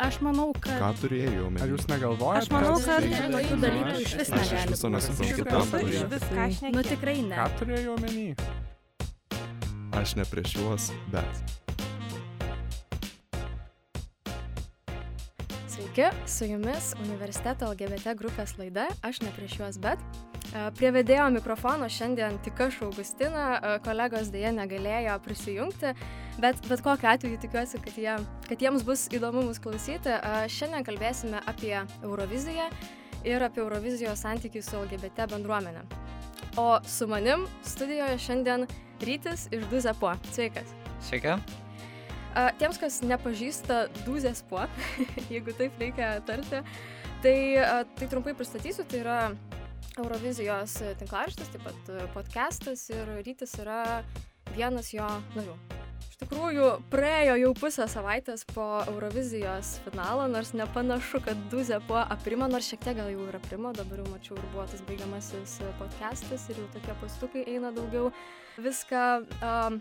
Aš manau, kad... Ką turėjau omeny? Ar jūs negalvojate? Aš manau, kad tokių dalykų iš vis Aš negali. viso nesuprantu, ką turėjau. Nu tikrai ne. Ką turėjau omeny? Aš ne prieš juos, bet. Sveiki, su jumis Universiteto LGBT grupės laida, aš ne prieš juos, bet prie vedėjo mikrofono šiandien tik aš Augustina, e, kolegos dėje negalėjo prisijungti, bet bet kokiu atveju tikiuosi, kad, jie, kad jiems bus įdomu mus klausyti. E, Šiandien kalbėsime apie Euroviziją ir apie Eurovizijos santykių su LGBT bendruomenė. O su manim studijoje šiandien Rytis iš Duzepo. Sveikas. Sveiki. A, Tiems, kas nepažįsta Dūzės po, jeigu taip reikia tarti, tai, tai trumpai pristatysiu, tai yra Eurovizijos tinklaraštis, taip pat podcastas ir rytis yra vienas jo narių. Iš tikrųjų, praėjo jau pusę savaitės po Eurovizijos finalo, nors nepanašu, kad Dūzė po aprimo, nors šiek tiek gal jau ir aprimo, dabar jau mačiau ir buvo tas baigiamasis podcastas ir jau tokie pastukai eina daugiau. Viską um,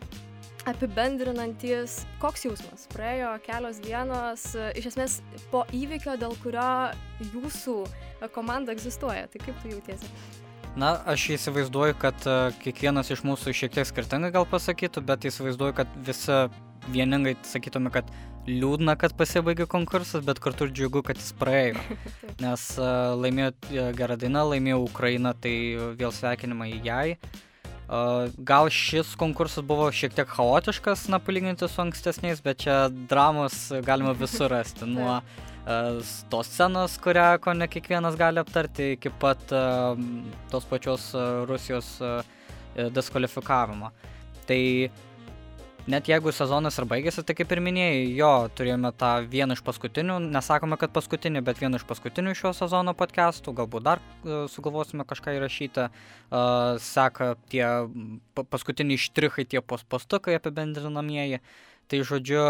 apibendrinantis, koks jausmas. Praėjo kelios dienos, e, iš esmės po įvykio, dėl kurio jūsų e, komanda egzistuoja. Tai kaip tu jautiesi? Na, aš įsivaizduoju, kad uh, kiekvienas iš mūsų šiek tiek skirtingai gal pasakytų, bet įsivaizduoju, kad visi vieningai sakytume, kad liūdna, kad pasibaigė konkursas, bet kartu ir džiugu, kad jis praėjo. Nes uh, laimėjo uh, gerą dainą, laimėjo Ukraina, tai vėl sveikinimai jai. Uh, gal šis konkursas buvo šiek tiek chaotiškas, na, palyginti su ankstesniais, bet čia dramos galima visur rasti. Nuo uh, tos scenos, kurią ko ne kiekvienas gali aptarti, iki pat uh, tos pačios uh, Rusijos uh, diskvalifikavimo. Tai net jeigu sezonas ir baigėsi, tai kaip ir minėjai, jo, turėjome tą vieną iš paskutinių, nesakome, kad paskutinį, bet vieną iš paskutinių šio sezono podcastų, galbūt dar uh, sugalvosime kažką įrašyti, uh, seka tie pa- paskutiniai štrichai, tie pos- postukai apibendrinamieji. Tai žodžiu,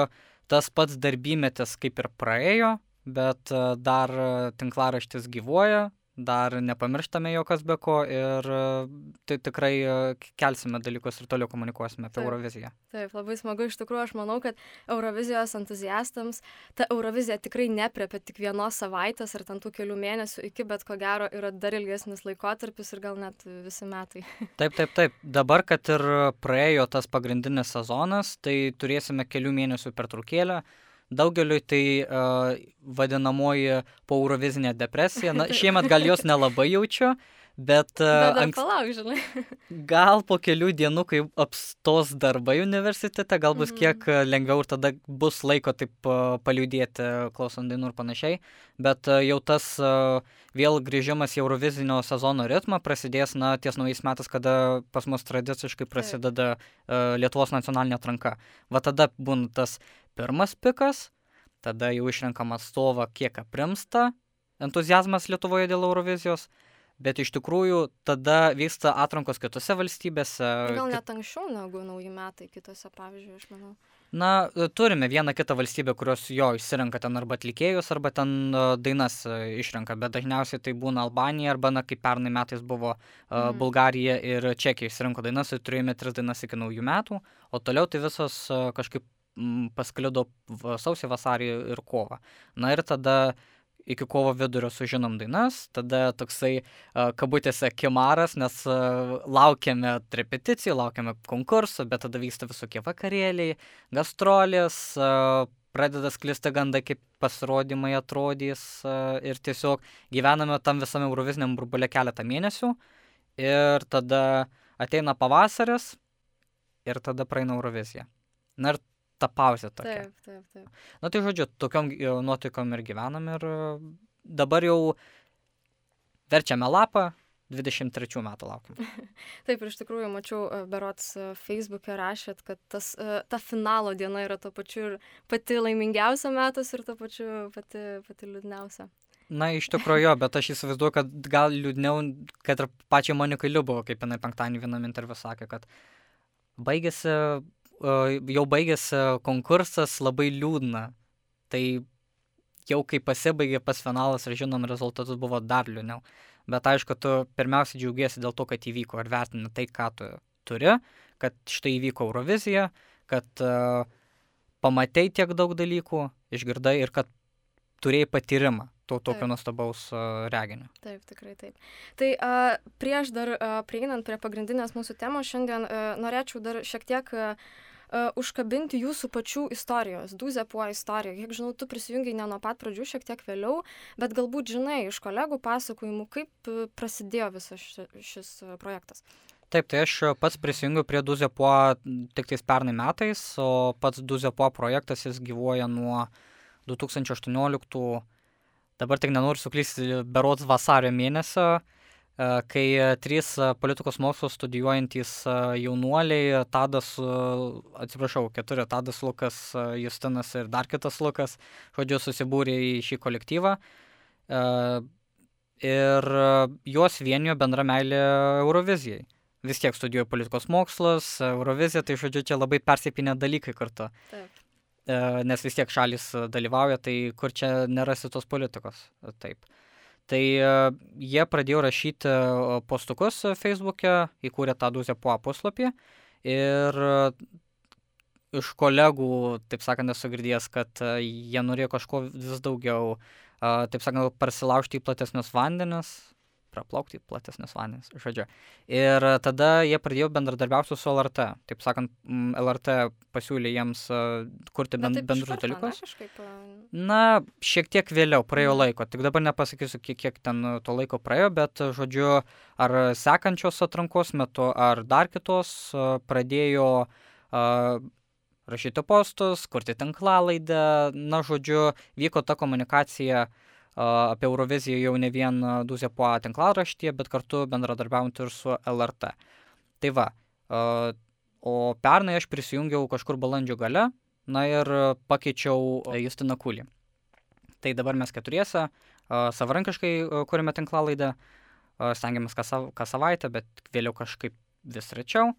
tas pats darbymetis kaip ir praėjo, bet uh, dar tinklaraštis gyvuoja, dar nepamirštame jo kas be ko ir uh, tai tikrai uh, kelsime dalykus ir toliau komunikuosime apie Taip. Euroviziją. Taip, labai smagu. Iš tikrųjų, aš manau, kad Eurovizijos entuziastams ta Eurovizija tikrai nepriepia tik vienos savaitės ar ten tų kelių mėnesių iki, bet ko gero yra dar ilgesnis laikotarpis ir gal net visi metai. Taip, taip, taip. Dabar, kad ir praėjo tas pagrindinis sezonas, tai turėsime kelių mėnesių pertraukėlę. Daugeliui tai uh, vadinamoji paurovizinė depresija. Na, šiemet gal jos nelabai jaučiu, bet, Bet anks, palauk, žinai. gal po kelių dienų, kai apstos darbai universitete, gal bus Mhm. kiek uh, lengviau ir tada bus laiko taip uh, paliūdėti, klausant dainų ir panašiai. Bet jau tas vėl grįžimas į Eurovizinio sezono ritmą prasidės, na, ties naujais metais, kada pas mus tradiciškai prasideda uh, Lietuvos nacionalinė atranka. Va tada būna tas pirmas pikas, tada jau išrenkam atstovą, kiek aprimsta entuzijazmas Lietuvoje dėl Eurovizijos. Bet iš tikrųjų tada vyksta atrankos kitose valstybėse. Gal kit- net anksčiau negu nauji metai kitose, pavyzdžiui, aš manau. Na, e, turime vieną kitą valstybę, kurios jo išsirenka ten arba atlikėjus, arba ten e, dainas e, išrenka, bet dažniausiai tai būna Albanija, arba, na, kaip pernai metais buvo uh, Mhm. Bulgarija ir Čekija išsirinko dainas ir turėjome tris dainas iki naujų metų, o toliau tai visos uh, kažkaip mm, pasklido sausį, vasarį ir kovą. Na ir tada iki kovo vidurio sužinom dainas, tada toksai kabutėse kimaras, nes laukiame repeticijų, laukiame konkursų, bet tada vyksta visokie vakarėliai, gastrolės, pradeda sklisti gandai, kaip pasirodymai atrodys ir tiesiog gyvename tam visame Euroviziniam burbulė keletą mėnesių ir tada ateina pavasaris ir tada praeina Eurovizija. Na ir ta pauzė tokia. Taip, taip, taip. Na tai žodžiu, tokiom e, nuotaikom ir gyvenam ir e, dabar jau verčiame lapą, 23 metų laukiam. Taip, ir iš tikrųjų mačiau, e, berots Facebook'e rašėt, kad tas, ta finalo diena yra to pačiu ir pati laimingiausia metas ir to pačiu pati, pati liūdniausia. Na, iš tikrųjų, jo, bet aš įsivaizduoju, kad gal liūdniau, kad ir pačiai Monikai Liubovo, kaip jinai penktadienį vienam interviu sakė, kad baigėsi, jau baigėsi konkursas labai liūdna. Tai jau kai pasibaigė pas finalas ir žinom rezultatus buvo dar liūdniau. Bet aišku, tu pirmiausia džiaugiesi dėl to, kad įvyko ir vertini tai, ką tu turi, kad štai įvyko Eurovizija, kad uh, pamatei tiek daug dalykų, išgirdai ir kad turėjai patyrimą to tokio Taip. nuostabaus uh, reginio. Taip, tikrai taip. Tai a, prieš dar a, prieinant prie pagrindinės mūsų temos, šiandien a, norėčiau dar šiek tiek a, a, užkabinti jūsų pačių istorijos, Duzepuo istoriją. Kiek žinau, tu prisijungiai ne nuo pat pradžių, šiek tiek vėliau, bet galbūt žinai iš kolegų pasakojimų, kaip a, prasidėjo visas ši, šis a, projektas. Taip, tai aš pats prisijungiau prie Duzepo tik tais pernai metais, o pats Duzepo projektas jis gyvuoja nuo 2018, dabar tik nenoriu suklysti, berods vasario mėnesio, e, kai trys politikos mokslus studijuojantys e, jaunuoliai, Tadas, e, atsiprašau, keturi, Tadas Lukas, Justinas ir dar kitas Lukas, žodžiu, susibūrė į šį kolektyvą. Ir juos vienijo bendra meilė Eurovizijai vis tiek studijuoju politikos mokslus, Eurovizija, tai žodžiu, čia labai persipinę dalykai kartu. Taip. E, nes vis tiek šalis dalyvauja, tai kur čia nerasi tos politikos. Taip. Tai e, jie pradėjo rašyti e, postukus Facebook'e, įkūrė tą Duzę po puslapį ir iš kolegų, taip sakant, esu girdėjęs, kad jie norėjo kažko vis daugiau, taip sakant, prasilaužti į platesnius vandenis, praplaukti platesnius vandenis, žodžiu. Ir tada jie pradėjo bendradarbiauti su LRT. Taip sakant, LRT pasiūlė jiems kurti ben, bendrus dalykus. Na, kažkaip, Na, šiek tiek vėliau, praėjo laiko. Tik dabar nepasakysiu, kiek, kiek ten to laiko praėjo, bet, žodžiu, ar sekančios atrankos metu, ar dar kitos pradėjo uh, rašyti postus, kurti tinklalaidę. Na, žodžiu, vyko ta komunikacija uh, apie Euroviziją jau ne vien Duzepo tinklaraštyje, bet kartu bendradarbiaujant ir su LRT. Tai va, o pernai aš prisijungiau kažkur balandžio gale, na ir pakeičiau Justiną Kulį. Tai dabar mes keturiese savarankiškai kūrėme tinklalaidą, stengiamės kas, kas savaitę, bet vėliau kažkaip vis rečiau,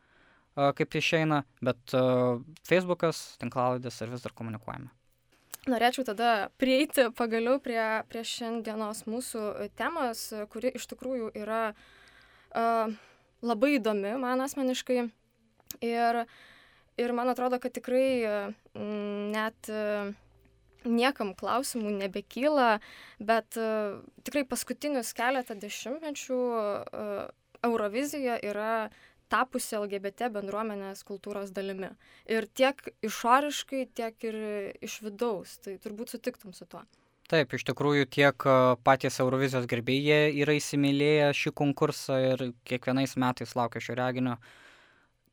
kaip išeina, bet Facebookas, tinklalaidės ir vis dar komunikuojame norėčiau tada prieiti pagaliau prie, prie šiandienos mūsų temos, kuri iš tikrųjų yra uh, labai įdomi man asmeniškai. Ir, ir man atrodo, kad tikrai uh, net uh, niekam klausimų nebekyla, bet uh, tikrai paskutinius keletą dešimtmečių uh, Eurovizija yra tapusi LGBT bendruomenės kultūros dalimi. Ir tiek išoriškai, tiek ir iš vidaus. Tai turbūt sutiktum su tuo. Taip, iš tikrųjų tiek patys Eurovizijos gerbėjai yra įsimylėję šį konkursą ir kiekvienais metais laukia šio reginio.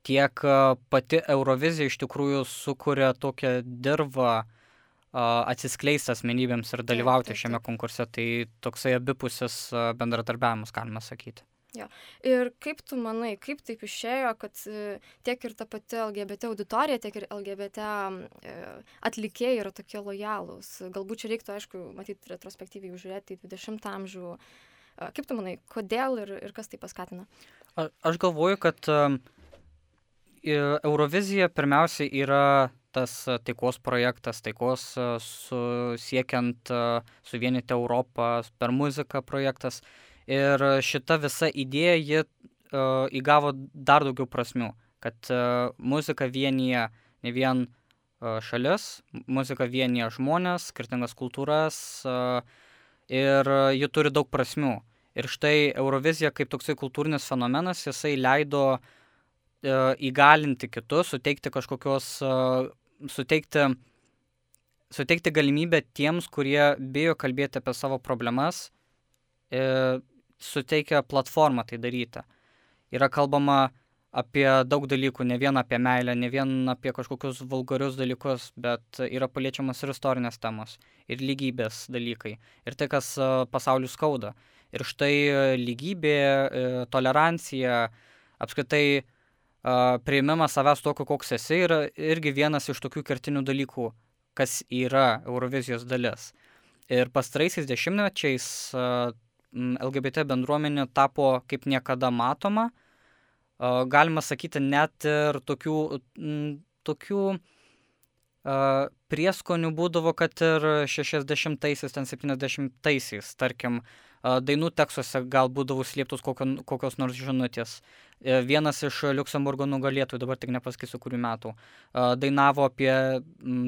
Tiek pati Eurovizija iš tikrųjų sukuria tokią dirbą atsiskleisti asmenybėms ir dalyvauti taip, taip, taip. šiame konkurse. Tai toksai abipusis bendradarbiavimas, galima sakyti. Jo. Ir kaip tu manai, kaip taip išėjo, kad e, tiek ir ta pati LGBT auditorija, tiek ir LGBT e, atlikėjai yra tokie lojalūs. Galbūt čia reiktų, aišku, matyti retrospektyviai užžiūrėti į 20 amžių. E, kaip tu manai, kodėl ir, ir kas tai paskatina? A, aš galvoju, kad Eurovizija pirmiausia yra tas taikos projektas, taikos su, siekiant suvienyti Europą per muziką projektas. Uh, Ir šita visa idėja, ji uh, įgavo dar daugiau prasmių, kad uh, muzika vienyje ne vien uh, šalis, muzika vienyje žmonės, skirtingas kultūras uh, ir uh, ji turi daug prasmių. Ir štai Eurovizija kaip toksai kultūrinis fenomenas, jisai leido uh, įgalinti kitus, suteikti kažkokios, uh, suteikti, suteikti galimybę tiems, kurie bijo kalbėti apie savo problemas, uh, suteikia platformą tai daryti. Yra kalbama apie daug dalykų, ne vien apie meilę, ne vien apie kažkokius vulgarius dalykus, bet yra paliečiamas ir istorinės temos, ir lygybės dalykai, ir tai, kas pasauliu skauda. Ir štai lygybė, e, tolerancija, apskritai prieimimas savęs tokiu, koks esi, yra irgi vienas iš tokių kertinių dalykų, kas yra Eurovizijos dalis. Ir pastaraisiais dešimtmečiais LGBT bendruomenė tapo kaip niekada matoma. Galima sakyti, net ir tokių, tokių prieskonių būdavo, kad ir 60-aisiais, ten 70-aisiais, tarkim, uh, dainų tekstuose gal būdavo slėptus kokio, kokios nors žinutės. Uh, vienas iš Luxemburgo nugalėtojų, dabar tik nepasakysiu kurių metų, dainavo apie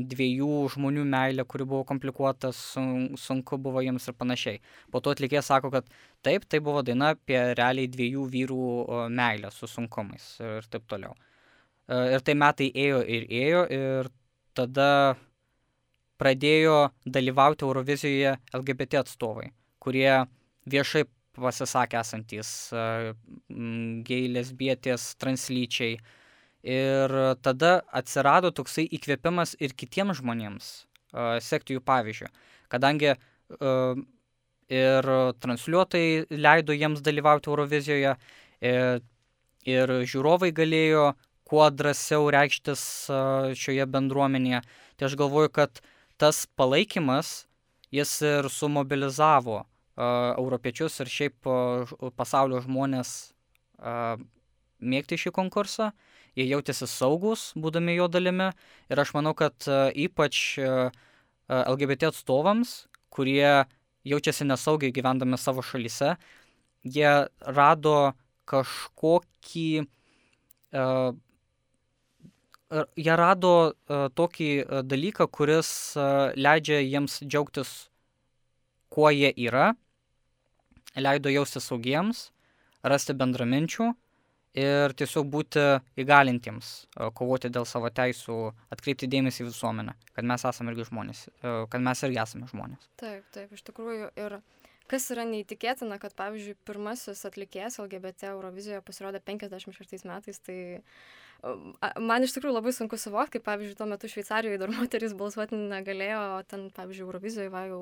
dviejų žmonių meilę, kuri buvo komplikuota, sun, sunku buvo jiems ir panašiai. Po to atlikėjas sako, kad taip, tai buvo daina apie realiai dviejų vyrų meilę su sunkumais ir taip toliau. Uh, ir tai metai ėjo ir ėjo ir tada pradėjo dalyvauti Eurovizijoje LGBT atstovai, kurie viešai pasisakė esantys gei, lesbietės, translyčiai. Ir tada atsirado toksai įkvėpimas ir kitiems žmonėms uh, sekti jų pavyzdžių. Kadangi uh, ir transliuotojai leido jiems dalyvauti Eurovizijoje ir, žiūrovai galėjo kuo drąsiau reikštis šioje bendruomenėje. Tai aš galvoju, kad tas palaikymas, jis ir sumobilizavo europiečius ir šiaip pasaulio žmonės mėgti šį konkursą. Jie jautėsi saugus, būdami jo dalimi. Ir aš manau, kad ypač LGBT atstovams, kurie jaučiasi nesaugiai gyvendami savo šalyse, jie rado kažkokį uh, jie rado uh, tokį uh, dalyką, kuris uh, leidžia jiems džiaugtis, kuo jie yra, leido jausti saugiems, rasti bendraminčių ir tiesiog būti įgalintiems uh, kovoti dėl savo teisų, atkreipti dėmesį į visuomenę, kad mes esame irgi žmonės, uh, kad mes irgi esame žmonės. Taip, taip, iš tikrųjų ir kas yra neįtikėtina, kad pavyzdžiui pirmasis atlikėjas LGBT Eurovizijoje pasirodė 56 metais, tai man iš tikrųjų labai sunku suvokti, kaip pavyzdžiui tuo metu Šveicarijoje dar moteris balsuoti negalėjo, ten pavyzdžiui Eurovizijoje va jau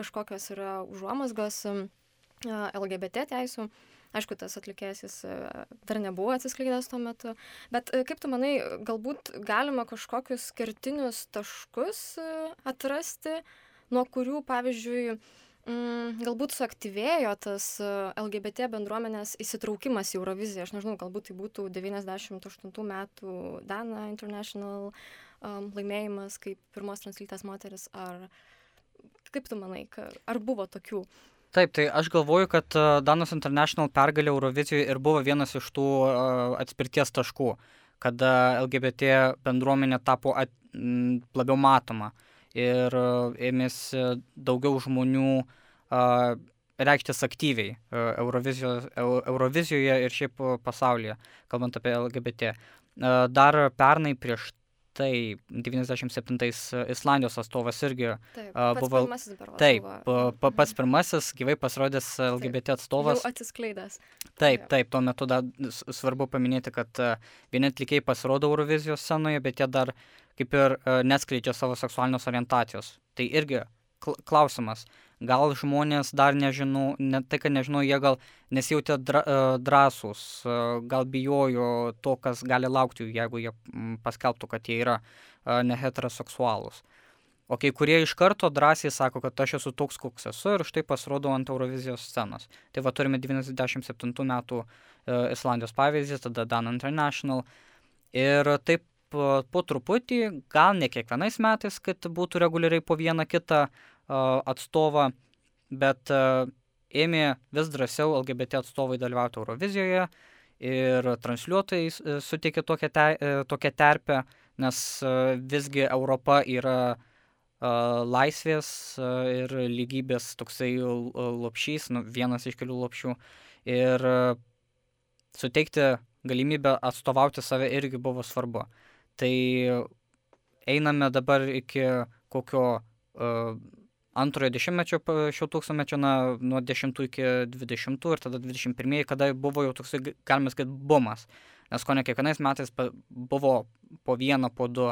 kažkokios yra užuomasgos LGBT teisų. Aišku, tas atlikėjas jis dar nebuvo atsiskleidęs tuo metu. Bet kaip tu manai, galbūt galima kažkokius kertinius taškus atrasti, nuo kurių, pavyzdžiui, mm, galbūt suaktyvėjo tas LGBT bendruomenės įsitraukimas į Euroviziją. Aš nežinau, galbūt tai būtų 98 metų Dana International um, laimėjimas kaip pirmos translytės moteris. Ar kaip tu manai, ar buvo tokių? Taip, tai aš galvoju, kad e, Danos International pergalė Eurovizijoje ir buvo vienas iš tų uh, atspirties taškų, kada LGBT bendruomenė tapo at, m, labiau matoma ir ėmėsi daugiau žmonių uh, reikštis aktyviai Eurovizijoje ir šiaip pasaulyje, kalbant apie LGBT. Dar pernai prieš tai 97-ais Islandijos atstovas irgi taip, buvo. Taip, pa, pats pirmasis gyvai pasirodęs LGBT atstovas. Jau atsiskleidęs. Taip, taip, tuo metu dar svarbu paminėti, kad vieni atlikėjai pasirodo Eurovizijos scenoje, bet jie dar kaip ir neskleidžia savo seksualinės orientacijos. Tai irgi klausimas gal žmonės dar nežino, ne tai, kad nežino, jie gal nesijautė dra, e, drąsūs, e, gal bijojo to, kas gali laukti, jeigu jie paskelbtų, kad jie yra e, neheteroseksualūs. O kai kurie iš karto drąsiai sako, kad aš esu toks, koks esu ir štai pasirodau ant Eurovizijos scenos. Tai va turime 97 metų Islandijos pavyzdį, tada Dan International. Ir taip po truputį, gal ne kiekvienais metais, kad būtų reguliariai po vieną kitą atstovą, bet ėmė vis drąsiau LGBT atstovai dalyvauti Eurovizijoje ir transliuotojai e, suteikė tokią, te, e, tokią terpę, nes visgi Europa yra laisvės ir lygybės toksai lopšys, nu, vienas iš kelių lopšių. Ir suteikti galimybę atstovauti save irgi buvo svarbu. Tai einame dabar iki kokio uh, antrojo dešimtmečio šio tūkstantmečio, na, nuo 10 iki 20 ir tada 21, kada buvo jau toksai, galima sakyti, bumas. Nes ko ne kiekvienais metais buvo po vieną, po du.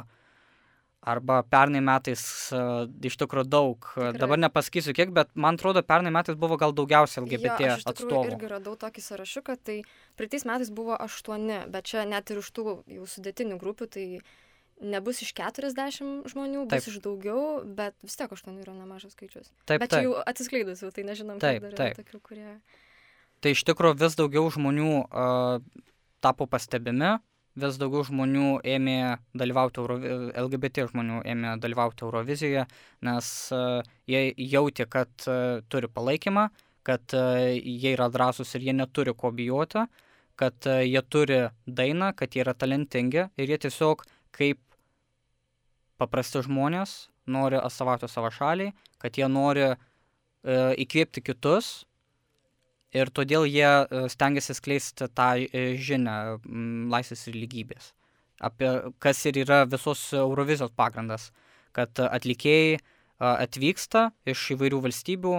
Arba pernai metais uh, iš tikrųjų daug, Tikrai. dabar nepasakysiu kiek, bet man atrodo, pernai metais buvo gal daugiausiai LGBT jo, aš atstovų. Aš irgi radau tokį sąrašiuką, tai praeitais metais buvo aštuoni, bet čia net ir iš tų jau sudėtinių grupių, tai uh, nebus iš 40 žmonių, bus taip. iš daugiau, bet vis tiek 8 yra nemažas skaičius. Taip, bet taip. jau atsiskleidusių, tai nežinom, taip, dar taip. tokių, kurie... Tai iš tikrųjų vis daugiau žmonių uh, tapo pastebimi vis daugiau žmonių ėmė dalyvauti, Euro, LGBT žmonių ėmė dalyvauti Eurovizijoje, nes uh, jie jautė, kad uh, turi palaikymą, kad uh, jie yra drąsūs ir jie neturi ko bijoti, kad uh, jie turi dainą, kad jie yra talentingi ir jie tiesiog kaip paprasti žmonės nori atstovauti savo šaliai, kad jie nori uh, įkvėpti kitus ir todėl jie e, stengiasi skleisti tą e, žinią laisvės ir lygybės, apie kas ir yra visos Eurovizijos pagrindas, kad atlikėjai atvyksta iš įvairių valstybių,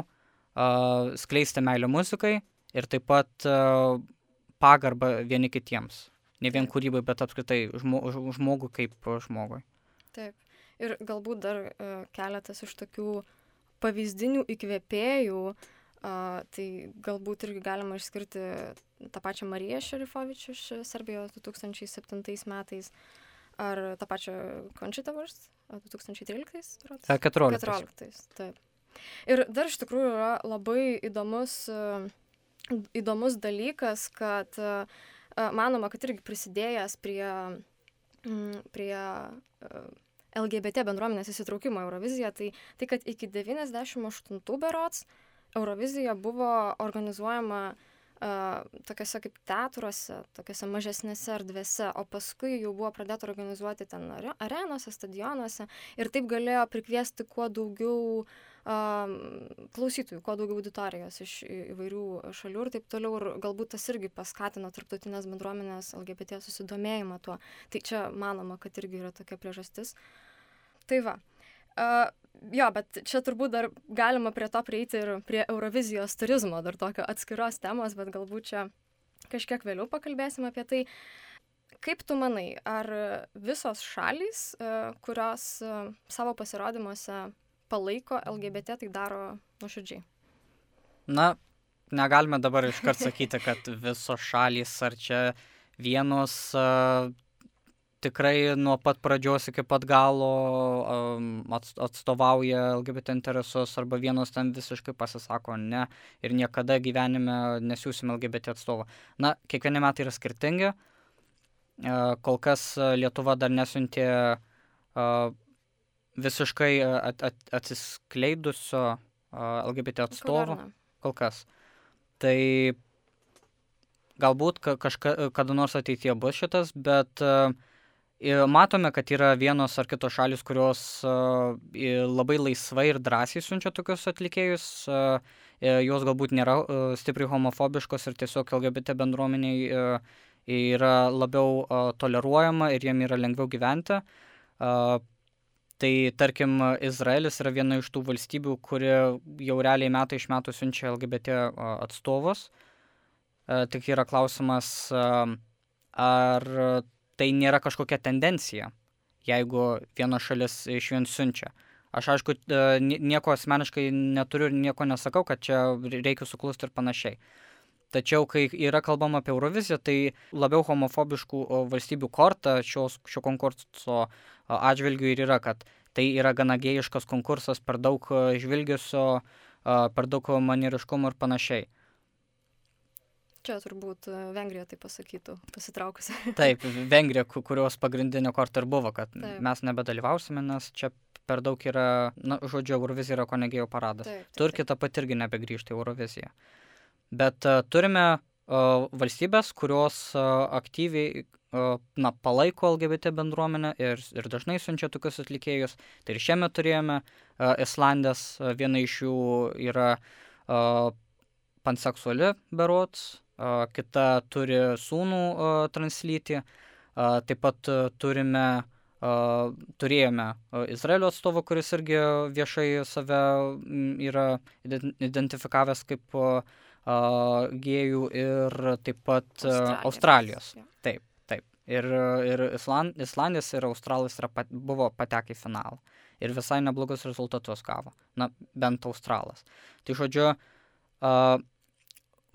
skleisti meilę muzikai ir taip pat pagarbą vieni kitiems. Ne vien kūrybai, bet apskritai žmo, žmogui kaip žmogui. Taip. Ir galbūt dar uh, keletas iš tokių pavyzdinių įkvėpėjų tai galbūt irgi galima išskirti tą pačią Mariją Šerifovič iš Serbijos 2007 metais, ar tą pačią Končitą Vurst 2013? 14. 14, taip. Ir dar iš tikrųjų yra labai įdomus, įdomus dalykas, kad manoma, kad irgi prisidėjęs prie, prie LGBT bendruomenės įsitraukimo Euroviziją, tai, tai kad iki 98 berots Eurovizija buvo organizuojama uh, tokiuose kaip teatruose, tokiuose mažesnėse erdvėse, o paskui jau buvo pradėta organizuoti ten arenose, stadionuose ir taip galėjo prikviesti kuo daugiau uh, klausytojų, kuo daugiau auditorijos iš įvairių šalių ir taip toliau. Ir galbūt tas irgi paskatino tarptautinės bendruomenės LGBT susidomėjimą tuo. Tai čia manoma, kad irgi yra tokia priežastis. Tai va. Uh, jo, bet čia turbūt dar galima prie to prieiti ir prie Eurovizijos turizmo, dar tokio atskiros temos, bet galbūt čia kažkiek vėliau pakalbėsim apie tai. Kaip tu manai, ar visos šalys, kurios savo pasirodymuose palaiko LGBT, tai daro nuoširdžiai? Na, negalime dabar iškart sakyti, kad visos šalys ar čia vienos tikrai nuo pat pradžios iki pat galo atstovauja LGBT interesus arba vienos ten visiškai pasisako ne ir niekada gyvenime nesiūsim LGBT atstovą. Na, kiekvieni metai yra skirtingi. Kol kas Lietuva dar nesiuntė visiškai at, at, atsiskleidusio LGBT atstovo. Kol kas. Tai galbūt kažka, kada nors ateityje bus šitas, bet uh, Matome, kad yra vienos ar kitos šalis, kurios labai laisvai ir drąsiai siunčia tokius atlikėjus. Jos galbūt nėra stipriai homofobiškos ir tiesiog LGBT bendruomeniai yra labiau toleruojama ir jiem yra lengviau gyventi. Tai tarkim, Izraelis yra viena iš tų valstybių, kuri jau realiai metai iš metų siunčia LGBT atstovus. Tik yra klausimas, ar tai nėra kažkokia tendencija, jeigu viena šalis iš vien siunčia. Aš aišku, e, nieko asmeniškai neturiu ir nieko nesakau, kad čia reikia suklusti ir panašiai. Tačiau, kai yra kalbama apie Euroviziją, tai labiau homofobiškų valstybių korta šios, šio konkurso atžvilgių ir yra, kad tai yra gana gėjiškas konkursas, per daug e, žvilgesio, per daug manieriškumo ir panašiai. Čia turbūt e, Vengrija tai pasakytų, pasitraukusi. Taip, Vengrija, kurios pagrindinė korta ir buvo, kad taip. mes nebedalyvausime, nes čia per daug yra, na, žodžiu, Eurovizija yra konegėjų paradas. Taip, taip, Turkija taip pat irgi nebegrįžta į Euroviziją. Bet uh, turime uh, valstybės, kurios uh, aktyviai uh, na, palaiko LGBT bendruomenę ir, ir dažnai siunčia tokius atlikėjus. Tai ir šiemet turėjome uh, Islandės, uh, viena iš jų yra uh, panseksuali berots, kita turi sūnų translytį, taip pat turime, turėjome Izraelio atstovą, kuris irgi viešai save yra identifikavęs kaip gėjų ir taip pat Australijos. Australijos. Taip, taip. Ir, ir Island, Islandijas ir Australas yra, pat, buvo patekę į finalą. Ir visai neblogus rezultatus gavo. Na, bent Australas. Tai žodžiu, uh,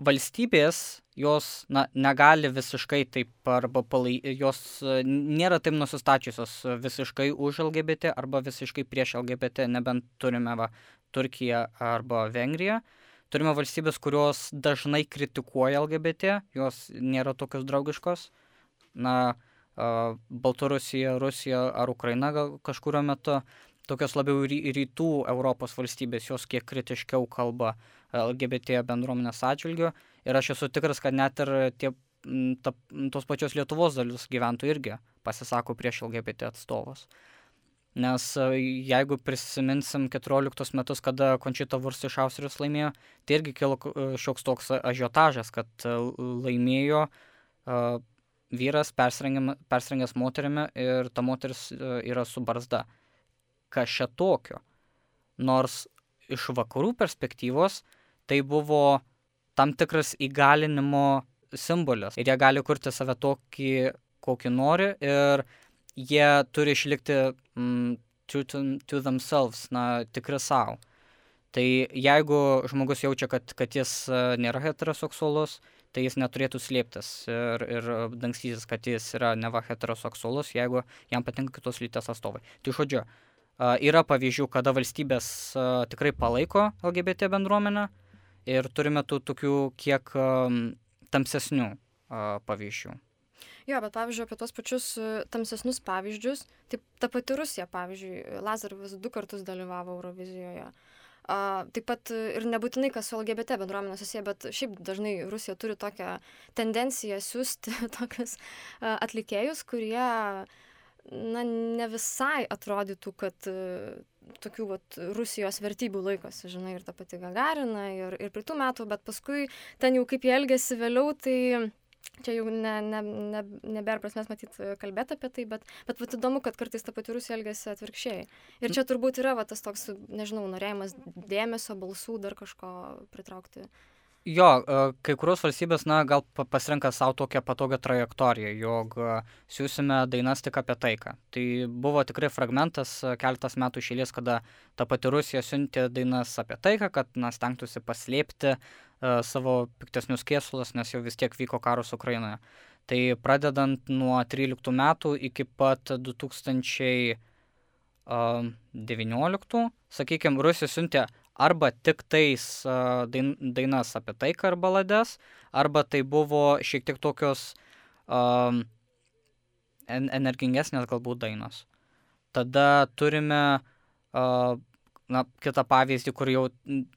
valstybės jos na, negali visiškai taip arba palai, jos e, nėra taip nusistačiusios visiškai už LGBT arba visiškai prieš LGBT, nebent turime va, Turkiją arba Vengriją. Turime valstybės, kurios dažnai kritikuoja LGBT, jos nėra tokios draugiškos. Na, Baltarusija, Rusija ar Ukraina kažkurio metu, tokios labiau rytų Europos valstybės, jos kiek kritiškiau kalba LGBT bendruomenės atžvilgiu. Ir aš esu tikras, kad net ir tie, ta, tos pačios Lietuvos dalis gyventojų irgi pasisako prieš LGBT atstovus. Nes jeigu prisiminsim 14 metus, kada Končita Vurs iš Austrijos laimėjo, tai irgi kilo šioks toks ažiotažas, kad laimėjo uh, vyras persirengęs moterimi ir ta moteris uh, yra su barzda. Kas čia tokio? Nors iš vakarų perspektyvos tai buvo tam tikras įgalinimo simbolis. Ir jie gali kurti save tokį, kokį nori ir jie turi išlikti mm, to, to, to themselves, na, tikri savo. Tai jeigu žmogus jaučia, kad, kad jis e, nėra heteroseksualus, tai jis neturėtų slėptis ir, ir dangstytis, kad jis yra neva heteroseksualus, jeigu jam patinka kitos lyties atstovai. Tai žodžiu, yra pavyzdžių, kada valstybės tikrai palaiko LGBT bendruomenę, ir turime tų tokių kiek tamsesnių pavyzdžių. Jo, bet pavyzdžiui, apie tos pačius tamsesnius pavyzdžius, taip ta pati Rusija, pavyzdžiui, Lazarovas du kartus dalyvavo Eurovizijoje. Uh, taip pat ir nebūtinai, kas su LGBT bendruomenė susiję, bet šiaip dažnai Rusija turi tokią tendenciją siūsti tokius uh, atlikėjus, kurie na, ne visai atrodytų, kad uh, tokių vat Rusijos vertybių laikosi, žinai, ir ta pati Gagarina, ir, ir prie tų metų, bet paskui ten jau kaip jie elgėsi vėliau, tai čia jau ne, ne, ne, nebėra prasmės matyti kalbėti apie tai, bet, bet vat, įdomu, kad kartais ta pati Rusija elgėsi atvirkščiai. Ir čia turbūt yra va, tas toks, nežinau, norėjimas dėmesio, balsų, dar kažko pritraukti Jo, e, kai kurios valstybės, na, gal pasirenka savo tokią patogią trajektoriją, jog e, siūsime dainas tik apie taiką. Tai buvo tikrai fragmentas e, keletas metų išėlės, kada ta pati Rusija siuntė dainas apie taiką, kad, na, stengtųsi paslėpti uh, savo piktesnius kėsulus, nes jau vis tiek vyko karas Ukrainoje. Tai pradedant nuo 13 metų iki pat 2019, uh, sakykime, Rusija siuntė arba tik tais dain, dainas apie taiką ar balades, arba tai buvo šiek tiek tokios um, energingesnės galbūt dainos. Tada turime uh, na, kitą pavyzdį, kur jau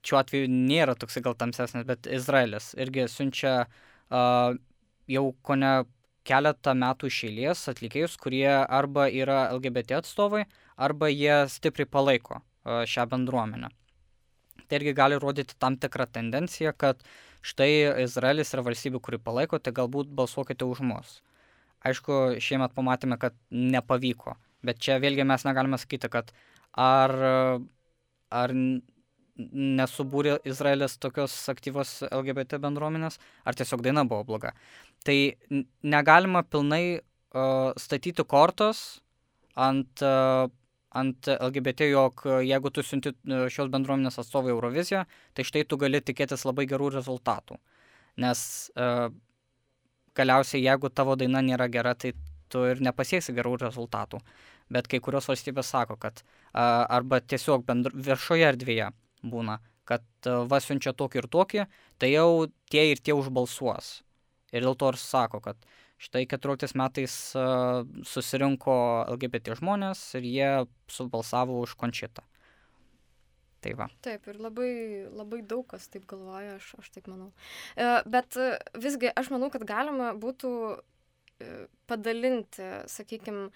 šiuo atveju nėra toksai gal tamsesnis, bet Izraelis irgi siunčia uh, jau ko ne keletą metų išėlės atlikėjus, kurie arba yra LGBT atstovai, arba jie stipriai palaiko uh, šią bendruomenę tai irgi gali rodyti tam tikrą tendenciją, kad štai Izraelis yra valstybė, kuri palaiko, tai galbūt balsuokite už mus. Aišku, šiemet pamatėme, kad nepavyko, bet čia vėlgi mes negalime sakyti, kad ar, ar nesubūrė Izraelis tokios aktyvos LGBT bendruomenės, ar tiesiog daina buvo bloga. Tai negalima pilnai uh, statyti kortos ant uh, ant LGBT, jog e, jeigu tu siunti e, šios bendruomenės atstovai Euroviziją, tai štai tu gali tikėtis labai gerų rezultatų. Nes uh, galiausiai, jeigu tavo daina nėra gera, tai tu ir nepasieksi gerų rezultatų. Bet kai kurios valstybės sako, kad arba tiesiog bendru, viešoje erdvėje būna, kad uh, va siunčia tokį ir tokį, tai jau tie ir tie užbalsuos. Ir dėl to ir sako, kad uh, Štai 14 metais susirinko LGBT žmonės ir jie subalsavo už končitą. Tai va. Taip, ir labai, labai daug kas taip galvoja, aš, aš taip manau. E, bet visgi aš manau, kad galima būtų e, padalinti, sakykime,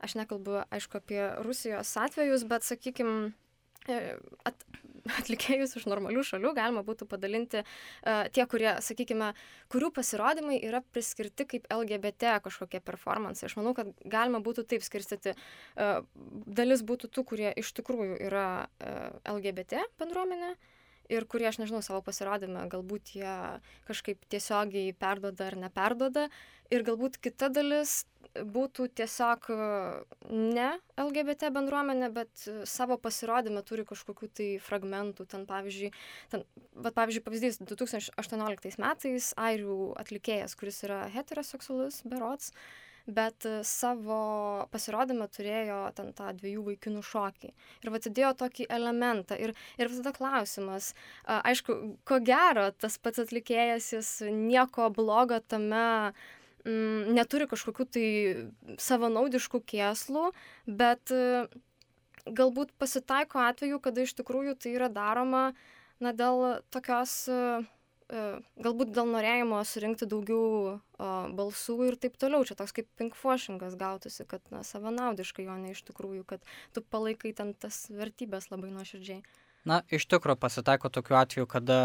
aš nekalbu, aišku, apie Rusijos atvejus, bet, sakykime, at, atlikėjus iš normalių šalių galima būtų padalinti uh, tie, kurie, sakykime, kurių pasirodymai yra priskirti kaip LGBT kažkokie performansai. Aš manau, kad galima būtų taip skirstyti. Uh, dalis būtų tų, kurie iš tikrųjų yra uh, LGBT bendruomenė. Ir kurie, aš nežinau, savo pasirodymę, galbūt jie kažkaip tiesiogiai perdoda ar neperdoda. Ir galbūt kita dalis būtų tiesiog e, ne LGBT bendruomenė, bet savo pasirodymę turi kažkokių tai fragmentų. Ten, pavyzdžiui, ten, bet, pavyzdžiui, pavyzdys 2018 metais airių atlikėjas, kuris yra heteroseksualus, berots, bet savo pasirodymą turėjo ten tą dviejų vaikinų šokį. Ir atidėjo tokį elementą. Ir, ir tada klausimas, aišku, ko gero, tas pats atlikėjas, jis nieko blogo tame mm, neturi kažkokių tai savanaudiškų kėslų, bet e, galbūt pasitaiko atveju, kada iš tikrųjų tai yra daroma na, dėl tokios, e, e, galbūt dėl norėjimo surinkti daugiau balsų ir taip toliau. Čia toks kaip pinkfošingas gautųsi, kad na, savanaudiškai, o ne iš tikrųjų, kad tu palaikai ten tas vertybės labai nuoširdžiai. Na, iš tikrųjų pasitaiko tokiu atveju, kada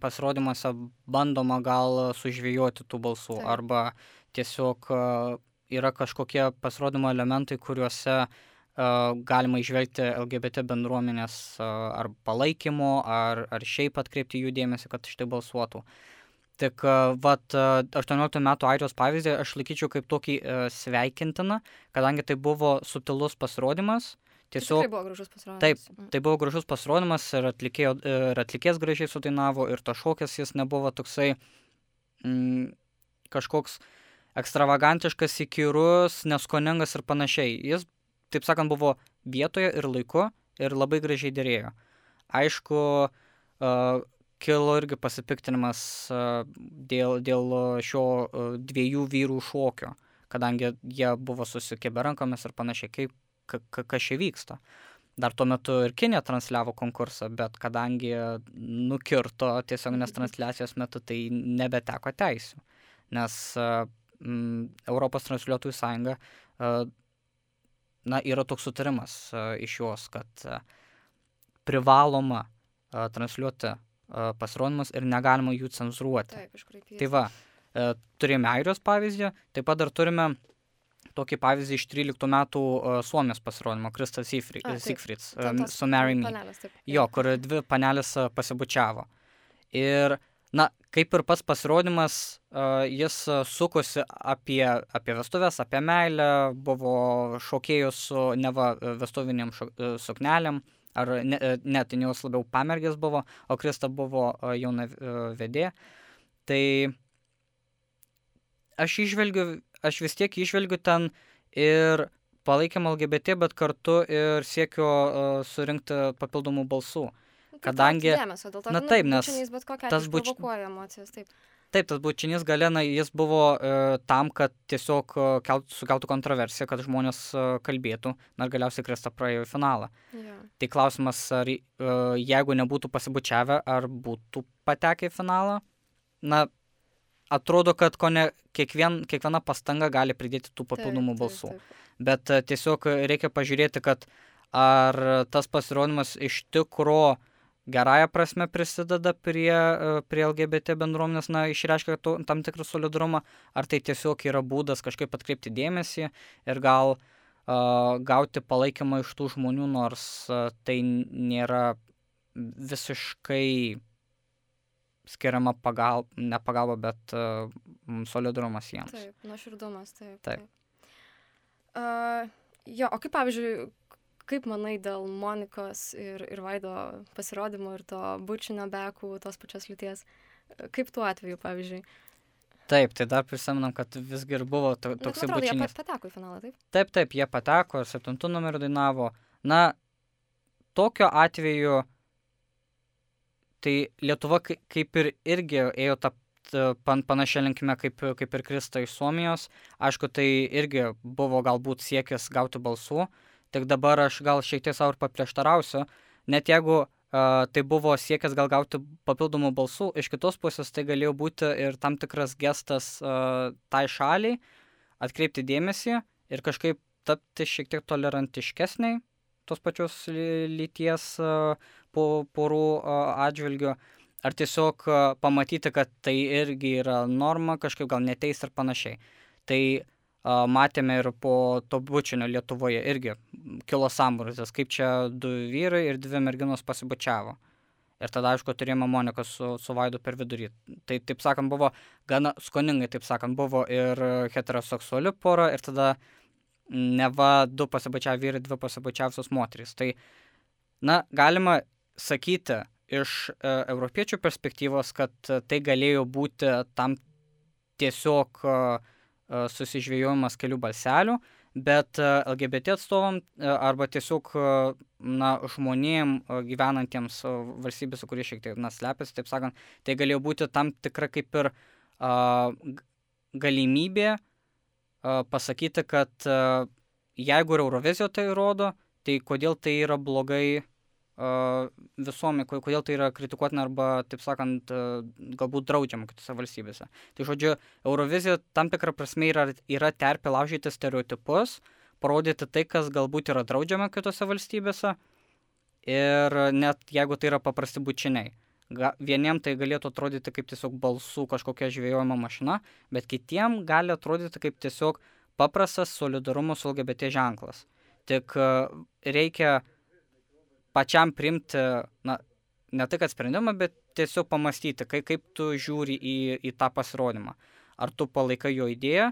pasirodymuose bandoma gal sužvėjoti tų balsų Taip. arba tiesiog yra kažkokie pasirodymo elementai, kuriuose galima išvelgti LGBT bendruomenės ar palaikymo, ar, ar šiaip atkreipti jų dėmesį, kad štai balsuotų. Tik vat a, 18 metų Airijos pavyzdį aš laikyčiau kaip tokį a, sveikintiną, kadangi tai buvo subtilus pasirodymas. Tai Tiesiog tikrai buvo gražus pasirodymas. Taip, Mm. tai buvo gražus pasirodymas ir, atlikėjo, ir atlikėjas gražiai sudainavo, ir to šokis jis nebuvo toksai mm, kažkoks ekstravagantiškas, įkyrus, neskoningas ir panašiai. Jis, taip sakant, buvo vietoje ir laiku ir labai gražiai dėrėjo. Aišku, uh, kilo irgi pasipiktinimas uh, dėl, dėl šio uh, dviejų vyrų šokio, kadangi jie buvo susikėbę rankomis ir panašiai, kaip, ka, ka, kas čia vyksta. Dar tuo metu ir Kinė transliavo konkursą, bet kadangi nukirto tiesioginės transliacijos metu, tai nebeteko teisių. Nes uh, m, Europos transliuotojų sąjunga, na, yra toks sutarimas iš jos, kad privaloma transliuoti pasirodymus ir negalima jų cenzuruoti. Taip, iškraipyti. Tai va, e, turėjome Airijos pavyzdį, taip pat dar turime tokį pavyzdį iš 13 metų e, Suomijos pasirodymo, Kristas. Sigfrids e, su Mary Me. panelės, taip. Jo, kur dvi panelės pasibučiavo. Ir, na, kaip ir pats pasirodymas, jis sukosi apie, apie vestuvės, apie meilę, buvo šokėjų su neva vestuviniam šo- e, suknelėm, ar ne, e, ne, ten jos labiau pamergės buvo, o Krista buvo e, jauna e, vedė. Tai aš išvelgiu, aš vis tiek išvelgiu ten ir palaikymą LGBT, bet kartu ir siekiu uh, surinkti papildomų balsų. Nu, kadangi- Dėmesio, dėl to, na kad, taip, nu, nes tas tas buč- provokuoja emocijas, taip. Taip, tas bučinys galena, jis buvo uh, tam, kad tiesiog uh, kelt, sukeltų kontroversiją, kad žmonės uh, kalbėtų, na ir galiausiai Krista praėjo į finalą. Jo. Tai klausimas, ar uh, jeigu nebūtų pasibučiavę, ar būtų patekę į finalą? Na, atrodo, kad ko ne kiekvien, kiekviena pastanga gali pridėti tų papildomų Taip, balsų. taip, taip. bet e, tiesiog reikia pažiūrėti, kad ar tas pasirodymas iš tikro gerąją prasme prisideda prie, e, prie LGBT bendruomenės, na, išreiškia to, tam tikrą solidarumą, ar tai tiesiog yra būdas kažkaip atkreipti dėmesį ir gal uh, gauti palaikymą iš tų žmonių, nors uh, tai nėra visiškai skiriama pagal, ne pagalba, bet uh, solidarumas jiems. Taip, nuoširdumas, taip. Taip. Uh, jo, o kaip pavyzdžiui, kaip manai dėl Monikos ir, ir Vaido pasirodymo ir to bučinio bekų tos pačios lyties? Kaip tuo atveju, pavyzdžiui? Taip, tai dar prisimenam, kad visgi ir buvo to, Nu, toksai man atrodo, jie pateko į finalą, taip? Taip, taip, jie pateko ir septintų numerių dainavo. Na, tokiu atveju, tai Lietuva kai- kaip ir irgi ėjo tą pan, panašią linkmę kaip, kaip ir Krista iš Suomijos. Aišku, tai irgi buvo galbūt siekis gauti balsų, tik dabar aš gal šiek tiek savo ir paprieštarausiu, net jeigu uh, tai buvo siekis gal gauti papildomų balsų, iš kitos pusės tai galėjo būti ir tam tikras gestas uh, tai šaliai, atkreipti dėmesį ir kažkaip tapti šiek tiek tolerantiškesniai tos pačios ly- lyties po- porų a, atžvilgiu, ar tiesiog pamatyti, kad tai irgi yra norma, kažkaip gal neteis ir panašiai. Tai matėme ir po to bučinio Lietuvoje irgi kilo sambruzės, kaip čia du vyrai ir dvi merginos pasibučiavo. Ir tada, aišku, turėjome Moniką su, su Vaidu per vidurį. Tai, taip sakant, buvo gana skoningai, taip sakant, buvo ir heteroseksuali pora, ir tada neva du pasibačiavę vyrai, dvi pasibačiavusios moterys. Tai, na, galima sakyti iš e, europiečių perspektyvos, kad tai galėjo būti tam tiesiog e, susižvėjojimas kelių balselių, bet e, LGBT atstovam e, arba tiesiog e, na, žmonėm e, gyvenantiems e, valstybėse, kurie šiek tiek na, slepiasi, taip sakant, tai galėjo būti tam tikra kaip ir a, galimybė uh, pasakyti, kad uh, jeigu ir Eurovizijo tai rodo, tai kodėl tai yra blogai uh, visuomenė, kodėl tai yra kritikuotina arba, taip sakant, uh, galbūt draudžiama kitose valstybėse. Tai žodžiu, Eurovizija tam tikrą prasme yra, yra terpė laužyti stereotipus, parodyti tai, kas galbūt yra draudžiama kitose valstybėse ir net jeigu tai yra paprasti bučiniai. Vieniem tai galėtų atrodyti kaip tiesiog balsų kažkokia žvėjojimo mašina, bet kitiem gali atrodyti kaip tiesiog paprastas solidarumo su LGBT ženklas. Tik reikia pačiam primti, na, ne tai kad sprendimą, bet tiesiog pamastyti, kaip, kaip tu žiūri į, į tą pasirodymą. Ar tu palaikai jo idėją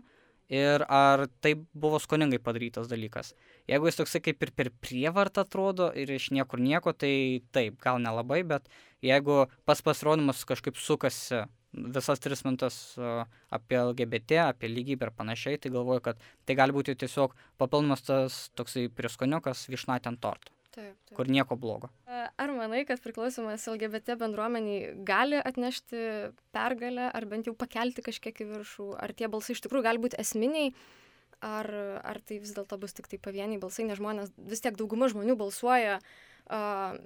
ir ar tai buvo skoningai padarytas dalykas. Jeigu jis toksai kaip ir per prievartą atrodo ir iš niekur nieko, tai taip, gal nelabai, bet jeigu pas pasirodymas kažkaip sukasi visas tris mintas apie LGBT, apie lygybę ir panašiai, tai galvoju, kad tai gali būti tiesiog papildomas tas toksai prieskoniukas višna ant torto. Taip, taip. Kur nieko blogo. Ar manai, kad priklausomas LGBT bendruomeniai gali atnešti pergalę, ar bent jau pakelti kažkiek į viršų, ar tie balsai iš tikrųjų gali būti esminiai, ar, ar tai vis dėlto bus tik tai pavieniai balsai, nes žmonės, vis tiek dauguma žmonių balsuoja, uh,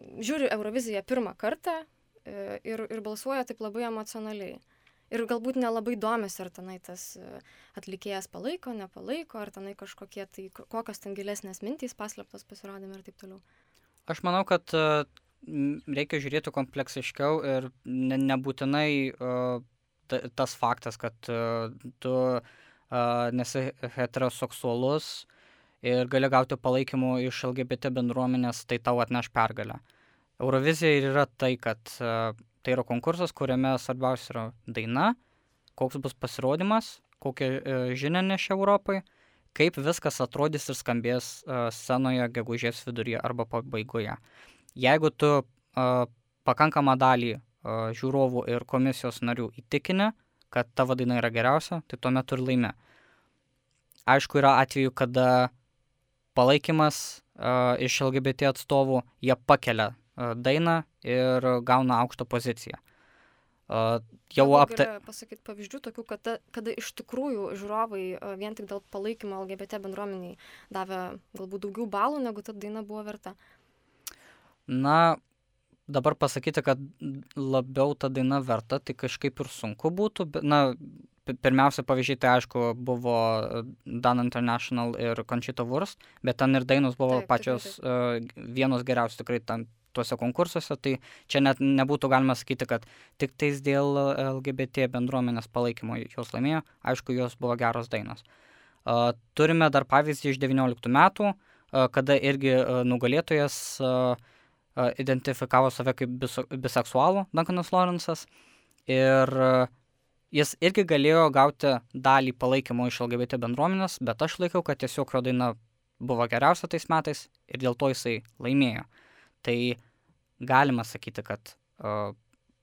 žiūri Euroviziją pirmą kartą uh, ir, ir balsuoja taip labai emocionaliai ir galbūt nelabai domisi, ar tenai tas e, atlikėjas palaiko, nepalaiko, ar tenai kažkokie tai, kokios ten gilesnės mintys paslėptos pasirodymai ir taip toliau. Aš manau, kad e, reikia žiūrėti kompleksiškiau ir ne, nebūtinai uh, tas faktas, kad tu nesi heteroseksualus ir gali gauti palaikymų iš LGBT bendruomenės, tai tau atneš pergalę. Eurovizija ir yra tai, kad Tai yra konkursas, kuriame svarbiausia yra daina, koks bus pasirodymas, kokią e, žinią neš Europai, kaip viskas atrodys ir skambės e, scenoje gegužės viduryje arba pabaigoje. Jeigu tu e, pakankamą dalį žiūrovų ir komisijos narių įtikini, kad tavo daina yra geriausia, tai tuomet ir laimė. Aišku, yra atveju, kada palaikymas uh, iš LGBT atstovų, jie pakelia dainą ir gauna aukštą poziciją. Jau aptarėme. Pasakyti pavyzdžių tokių, kada, kada iš tikrųjų žiūrovai vien tik dėl palaikymo LGBT bendruomeniai davė galbūt daugiau balų, negu ta daina buvo verta. Na, dabar pasakyti, kad labiau ta daina verta, tai kažkaip ir sunku būtų. Na, pirmiausia pavyzdžiai, tai aišku, buvo Dan International ir Conchita Wurst, bet ten ir dainos buvo taip, pačios taip, taip. Uh, vienos geriausios tikrai tam tuose konkursuose, tai čia net nebūtų galima sakyti, kad tik tais dėl LGBT bendruomenės palaikymo jos laimėjo, aišku, jos buvo geros dainos. Turime dar pavyzdį iš 19 metų, kada irgi nugalėtojas identifikavo save kaip biseksualų, Duncanas Lawrence'as, ir jis irgi galėjo gauti dalį palaikymo iš LGBT bendruomenės, bet aš laikiau, kad tiesiog jo daina buvo geriausia tais metais ir dėl to jisai laimėjo. Uh, tai galima sakyti, kad uh,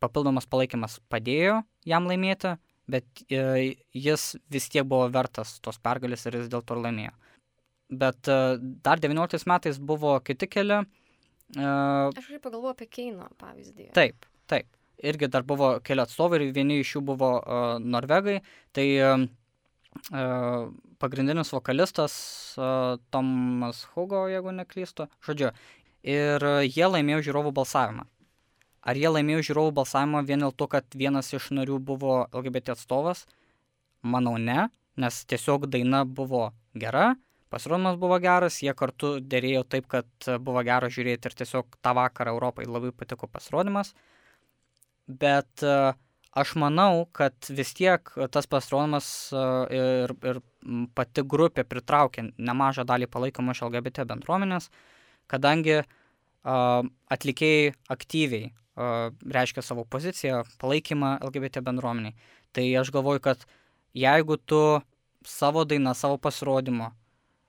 papildomas palaikymas padėjo jam laimėti, bet uh, jis vis tiek buvo vertas tos pergalės ir jis dėl to laimėjo. Bet uh, dar 19 metais buvo kiti keli. Uh, Aš ir pagalvoju apie Keino pavyzdį. Taip, taip. Irgi dar buvo keli atstovai ir vieni iš jų buvo uh, norvegai. Tai uh, pagrindinis vokalistas uh, Tomas Hugo, jeigu neklystu. Žodžiu, ir jie laimėjo žiūrovų balsavimą. Ar jie laimėjo žiūrovų balsavimą vien dėl to, kad vienas iš narių buvo LGBT atstovas? Manau ne, nes tiesiog daina buvo gera, pasirodymas buvo geras, jie kartu dėrėjo taip, kad buvo gera žiūrėti ir tiesiog tą vakarą Europai labai patiko pasirodymas. Bet aš manau, kad vis tiek tas pasirodymas ir, ir pati grupė pritraukė nemažą dalį palaikymo iš LGBT bendruomenės, kadangi atlikėjai aktyviai reiškia savo poziciją, palaikymą LGBT bendruomeniai. Tai aš galvoju, kad jeigu tu savo dainą, savo pasirodymą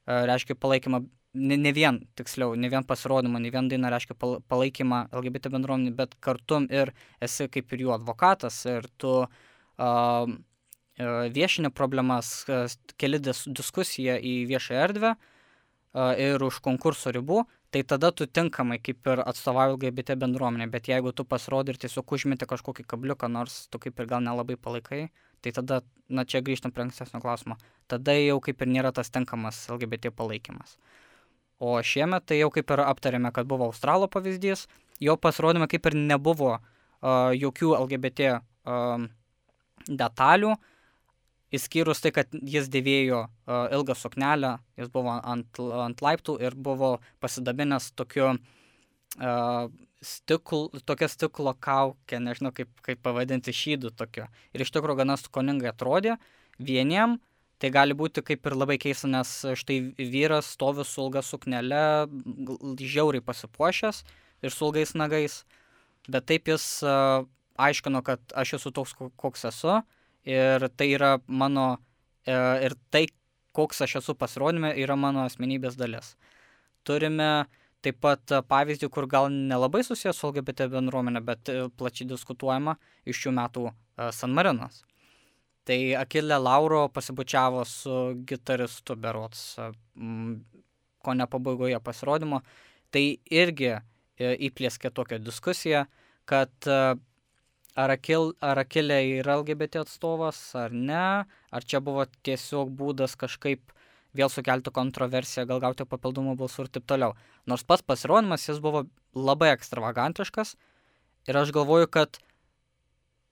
reiškia palaikymą, ne, ne vien, tiksliau, ne vien pasirodymą, ne vien dainą reiškia palaikymą LGBT bendruomenį, bet kartu ir esi kaip ir jų advokatas ir tu uh, viešinė problemas, keli dis, diskusiją į viešą erdvę uh, ir už konkurso ribų, tai tada tu tinkamai kaip ir atstovauji LGBT bendruomenę, bet jeigu tu pasirodai ir tiesiog užmeti kažkokį kabliuką, nors tu kaip ir gal nelabai palaikai, tai tada, na čia grįžtam prie ankstesnio klausimo, tada jau kaip ir nėra tas tenkamas LGBT palaikymas. O šiemet tai jau kaip ir aptarėme, kad buvo Australo pavyzdys, jo pasirodymė kaip ir nebuvo uh, jokių LGBT uh, detalių, Įskyrus tai, kad jis dėvėjo uh, ilgą suknelę, jis buvo ant, ant laiptų ir buvo pasidabinęs tokiu uh, stikl, tokia stiklo kaukė, nežinau kaip, kaip pavadinti šydų tokio. Ir iš tikrųjų gana skoningai atrodė. Vieniem tai gali būti kaip ir labai keista, nes štai vyras stovi su ilga suknelė, žiauriai pasipuošęs ir su ilgais nagais. Bet taip jis uh, aiškino, kad aš esu toks, koks esu ir tai yra mano, e, ir tai, koks aš esu pasirodymė, yra mano asmenybės dalis. Turime taip pat pavyzdį, kur gal nelabai susijęs su LGBT bendruomenė, bet e, plačiai diskutuojama iš šių metų e, San Marinas. Tai Akilė Lauro pasibučiavo su gitaristu Berots, ko ne pabaigoje pasirodymo. Tai irgi įplėskė tokią diskusiją, kad ar, akil, ar Akilė yra LGBT atstovas ar ne, ar čia buvo tiesiog būdas kažkaip vėl sukelti kontroversiją, gal gauti papildomų balsų ir taip toliau. Nors pats pasirodymas jis buvo labai ekstravagantiškas ir aš galvoju, kad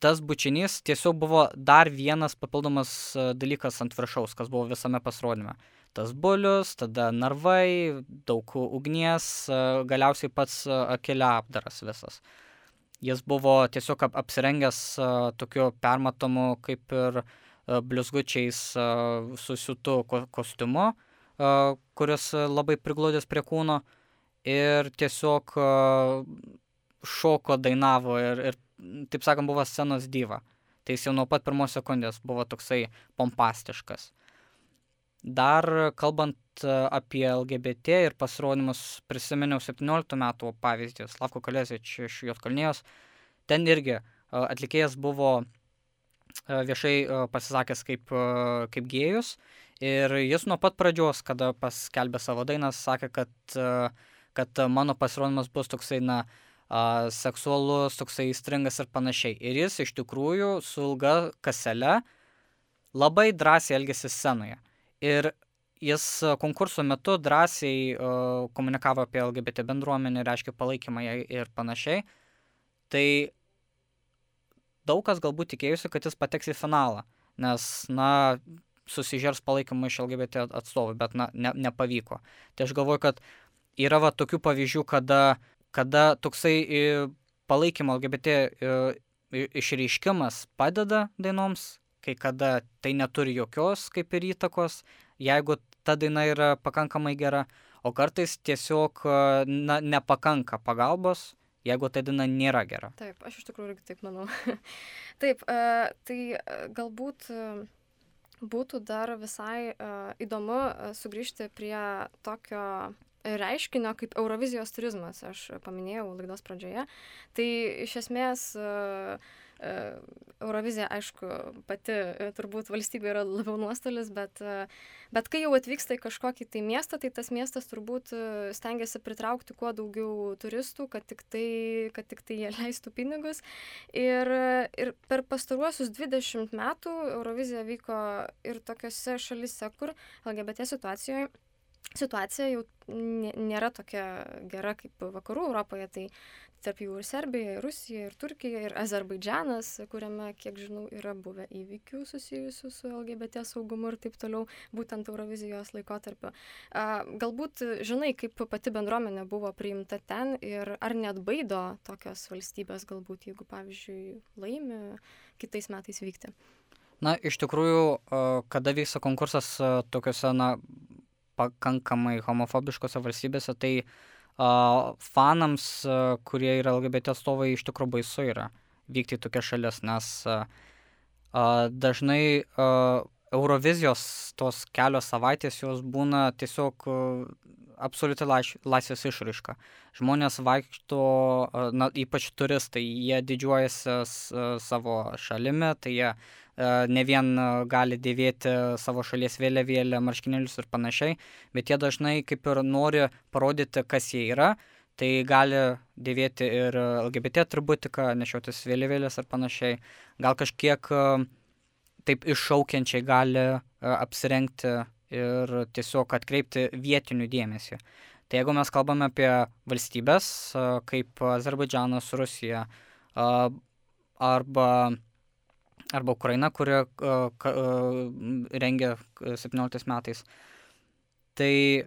tas bučinys tiesiog buvo dar vienas papildomas e, dalykas ant viršaus, kas buvo visame pasirodyme. Tas bulius, tada narvai, daug ugnies, e, galiausiai pats e, akelia apdaras visas. Uh, Jis buvo tiesiog ap apsirengęs uh, tokiu permatomu kaip ir uh, blizgučiais uh, susiutu ko kostiumu, uh, kuris labai prigludęs prie kūno ir tiesiog uh, šoko dainavo ir, ir, taip sakant, buvo scenos diva. Tai jis jau nuo pat pirmos sekundės buvo toksai pompastiškas. Dar kalbant apie LGBT ir pasirodymus prisiminiau 17 metų pavyzdį, Slavko Kalezič iš Jotkalnijos. Ten irgi atlikėjas buvo viešai pasisakęs kaip, kaip gėjus ir jis nuo pat pradžios, kada paskelbė savo dainą, sakė, kad, kad mano pasirodymas bus toksai, na, seksualus, toksai įstringas ir panašiai. Ir jis iš tikrųjų su ilga kasele labai drąsiai elgėsi scenoje. Ir jis e, konkurso metu drąsiai uh, komunikavo apie LGBT bendruomenę, reiškia palaikymą jai ir panašiai. Tai daug kas galbūt tikėjusi, kad jis pateks į finalą, nes, na, susižers palaikymą iš LGBT atstovų, bet, na, ne, nepavyko. Tai aš galvoju, kad yra va tokių pavyzdžių, kada, kada toksai e, palaikymo LGBT išreiškimas padeda dainoms, kai kada tai neturi jokios kaip ir įtakos, jeigu ta daina yra pakankamai gera, o kartais tiesiog na, nepakanka pagalbos, jeigu ta daina nėra gera. Taip, aš iš tikrųjų irgi taip manau. taip, tai galbūt būtų dar visai įdomu sugrįžti prie tokio reiškinio kaip Eurovizijos turizmas, aš paminėjau laidos pradžioje. Tai iš esmės uh, Eurovizija, aišku, pati e, turbūt valstybė yra labiau nuostolis, bet, e, bet kai jau atvyksta į kažkokį tai miestą, tai tas miestas turbūt stengiasi pritraukti kuo daugiau turistų, kad tik tai, kad tik tai jie leistų pinigus. Ir, ir per pastaruosius 20 metų Eurovizija vyko ir tokiose šalise, kur LGBT situacijoje situacija jau nėra tokia gera kaip vakarų Europoje, tai tarp jų ir Serbija, ir Rusija, ir Turkija, ir Azerbaidžianas, kuriame, kiek žinau, yra buvę įvykių susijusių su LGBT saugumu ir taip toliau, būtent Eurovizijos laikotarpiu. Galbūt žinai, kaip pati bendruomenė buvo priimta ten ir ar net baido tokios valstybės, galbūt jeigu, pavyzdžiui, laimi kitais metais vykti. Na, iš tikrųjų, kada vyksta konkursas tokiuose, na, pakankamai homofobiškose valstybėse, tai uh, fanams, kurie yra LGBT atstovai, iš tikrųjų baisu yra vykti į tokias šalis, nes dažnai Eurovizijos tos kelios savaitės jos būna tiesiog absoliuti laisvės išraiška. Žmonės vaikšto, na, ypač turistai, jie didžiuojasi savo šalimi, tai jie ne vien gali dėvėti savo šalies vėliavėlę, marškinėlius ir panašiai, bet jie dažnai kaip ir nori parodyti, kas jie yra, tai gali dėvėti ir LGBT atributiką, nešiotis vėliavėlės ir panašiai. Gal kažkiek taip iššaukiančiai gali e, apsirengti ir tiesiog atkreipti vietinių dėmesį. Tai jeigu mes kalbame apie valstybės e, kaip Azerbaidžanas, Rusija e, arba, arba Ukraina, kuri rengia 17 metais, tai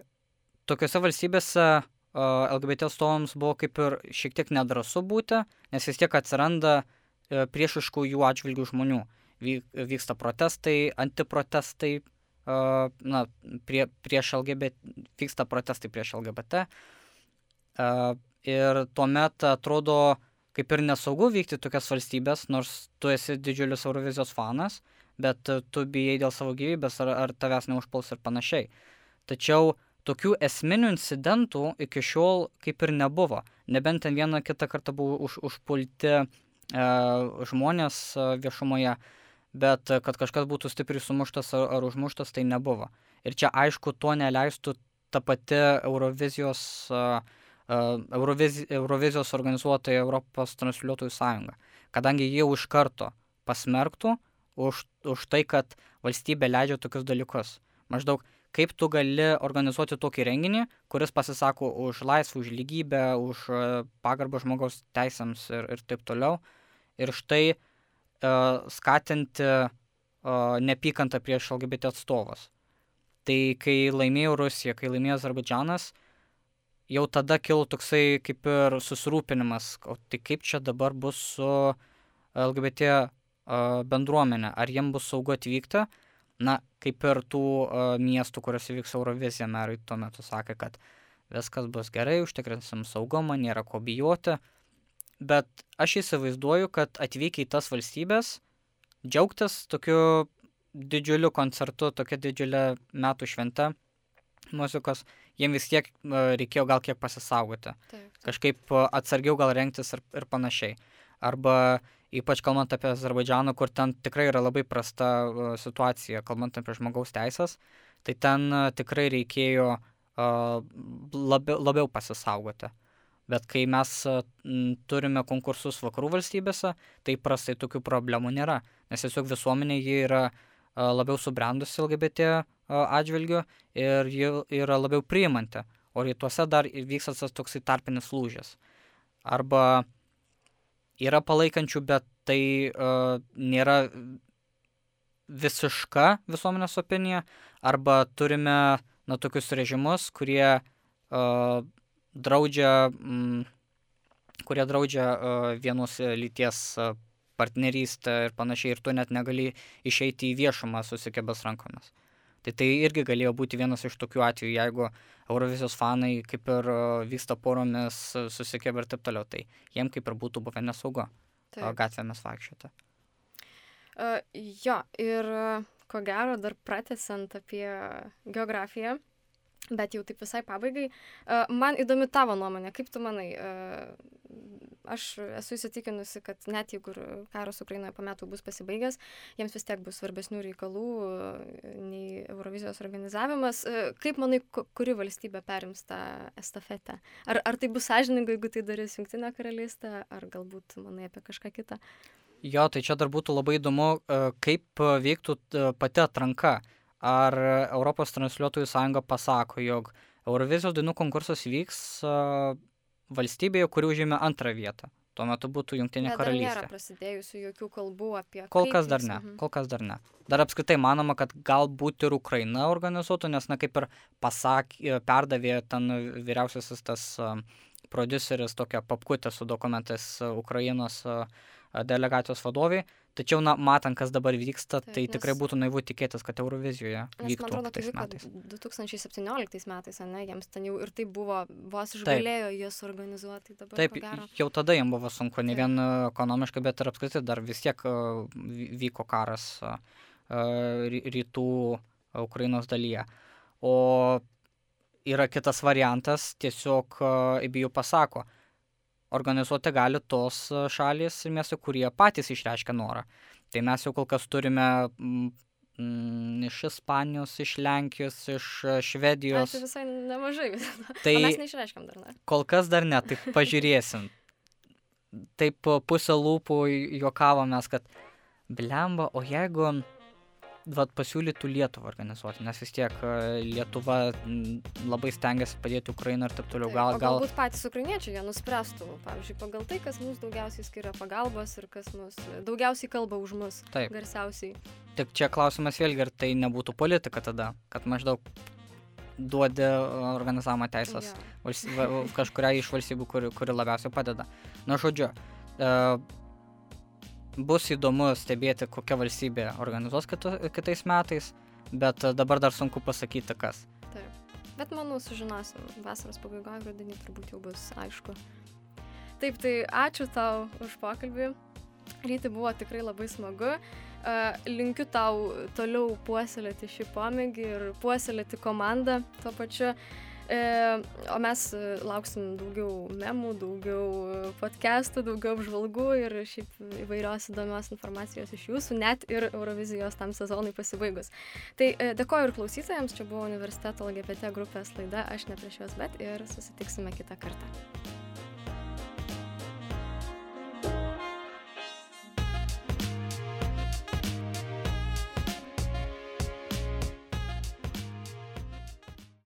tokiuose valstybėse LGBT atstovams buvo kaip ir šiek tiek nedrasu būti, nes vis tiek atsiranda priešiškų jų atžvilgių žmonių vyksta protestai, antiprotestai, na, prie, prieš LGBT, vyksta protestai prieš LGBT. Ir tuomet atrodo kaip ir nesaugu vykti tokias valstybės, nors tu esi didžiulis Eurovizijos fanas, bet tu bijai dėl savo gyvybės ar, ar tavęs neužpuls ir panašiai. Tačiau tokių esminių incidentų iki šiol kaip ir nebuvo. Nebent ten vieną kitą kartą buvo už, užpulti e, žmonės viešumoje, bet kad kažkas būtų stipriai sumuštas ar, ar užmuštas, tai nebuvo. Ir čia aišku, to neleistų ta pati Eurovizijos, uh, Euroviz, Eurovizijos organizuotoja Europos transliuotojų sąjunga, kadangi jie už karto pasmerktų už, už tai, kad valstybė leidžia tokius dalykus. Maždaug, kaip tu gali organizuoti tokį renginį, kuris pasisako už laisvę, už lygybę, už pagarbą žmogaus teisėms ir, ir taip toliau. Ir štai uh, skatinti nepykantą prieš LGBT atstovas. Tai kai laimėjo Rusija, kai laimėjo Azerbaidžanas, jau tada kilo toksai kaip ir susirūpinimas, o tai kaip čia dabar bus su LGBT bendruomenė, ar jiems bus saugu atvykti. Na, kaip ir tų uh, miestų, kuriuose vyks Eurovizija, merai tuo metu sakė, kad viskas bus gerai, užtikrinsim saugumą, nėra ko bijoti. Bet aš įsivaizduoju, kad atvykę į tas valstybės, džiaugtis tokiu didžiuliu koncertu, tokia didžiulė metų švente muzikos, jiems vis tiek reikėjo gal kiek pasisaugoti. Taip, taip. Kažkaip atsargiau gal rengtis ir, ir panašiai. Arba ypač kalbant apie Azerbaidžaną, kur ten tikrai yra labai prasta situacija, kalbant apie žmogaus teisės, tai ten tikrai reikėjo labiau, labiau pasisaugoti. Bet kai mes turime konkursus vakarų valstybėse, tai prastai tokių problemų nėra, nes tiesiog visuomenė ji yra labiau subrendusi LGBT atžvilgiu ir ji yra labiau priimanti, o rytuose dar vyksta tas toksai tarpinis lūžis. Arba yra palaikančių, bet tai uh, nėra visiška visuomenės opinija, arba turime na, tokius režimus, kurie uh, draudžia, mm, kurie draudžia uh, vienos lyties partnerystę ir panašiai, ir tu net negali išeiti į viešumą susikebęs rankomis. Tai tai irgi galėjo būti vienas iš tokių atvejų, jeigu Eurovizijos fanai kaip ir vyksta poromis susikebę ir taip toliau, tai jiem kaip ir būtų buvę nesaugu taip. gatvėmis vaikščioti. Uh, jo, ir ko gero dar pratesant apie geografiją, Bet jau taip visai pabaigai. Man įdomi tavo nuomonė, kaip tu manai? Aš esu įsitikinusi, kad net jeigu karas Ukrainoje po metų bus pasibaigęs, jiems vis tiek bus svarbesnių reikalų nei Eurovizijos organizavimas. Kaip manai, kuri valstybė perims tą estafetę? Ar, ar tai bus sąžininga, jeigu tai darys Junktinė karalystė, ar galbūt manai apie kažką kitą? Jo, tai čia dar būtų labai įdomu, kaip veiktų pati atranka ar Europos transliuotojų sąjunga pasako, jog Eurovizijos dainų konkursas vyks valstybėje, kuri užėmė antrą vietą. Tuo metu būtų Junktinė karalystė. Nėra prasidėjusių jokių kalbų apie... Kol kas dar ne, mhm. kol kas dar ne. Dar apskritai manoma, kad galbūt ir Ukraina organizuotų, nes, na, kaip ir pasakė, perdavė ten vyriausiasis tas uh, prodiuseris tokią papkutę su dokumentais Ukrainos uh, delegacijos vadoviai. Tačiau, na, matant, kas dabar vyksta, Taip, tai nes... tikrai būtų naivu tikėtis, kad Eurovizijoje vyktų. Man atrodo, tai vyko metais. 2017 metais, ne, jiems ten jau ir tai buvo, vos išgalėjo jas organizuoti. Taip, jau tada jiems buvo sunku, ne Taip. vien ekonomiškai, bet ir apskritai dar vis tiek vyko karas rytų Ukrainos dalyje. O yra kitas variantas, tiesiog įbijų pasako, organizuoti gali tos e, šalys ir miestai, kurie patys išreiškia norą. Tai mes jau kol kas turime mm, iš Ispanijos, iš Lenkijos, iš e, Švedijos. Tai visai nemažai. Tai o mes neišreiškiam dar ne. Kol kas dar ne, tai pažiūrėsim. Taip pusę lūpų juokavomės, kad blemba, o jeigu vat, pasiūlytų Lietuvą organizuoti, nes vis tiek e, Lietuva labai stengiasi padėti Ukrainą ir taip toliau. Gal, gal, galbūt patys ukrainiečiai jie nuspręstų, pavyzdžiui, pagal tai, kas mums daugiausiai skiria pagalbos ir kas mus daugiausiai kalba už mus, taip. garsiausiai. Tik čia klausimas vėlgi, ar tai nebūtų politika tada, kad maždaug duodi organizavimo teisės Jo. valsty- va- kažkuriai iš valstybių, kuri, kuri labiausiai padeda. Na, žodžiu, e, bus įdomu stebėti, kokia valstybė organizuos kitu, kitais metais, bet dabar dar sunku pasakyti, kas. Taip. Bet manau, sužinosim. Vasaros pabaigoje, rudenį turbūt jau bus aišku. Taip, tai ačiū tau už pokalbį. Ryti buvo tikrai labai smagu. Linkiu tau toliau puoselėti šį pomėgį ir puoselėti komandą tuo pačiu. E, o mes e, lauksim daugiau memų, daugiau e, podcastų, daugiau apžvalgų ir šiaip įvairios įdomios informacijos iš jūsų, net ir Eurovizijos tam sezonui pasibaigus. Tai dėkoju ir klausytojams, čia buvo universiteto LGBT grupės laida, aš ne prieš juos, bet ir susitiksime kitą kartą.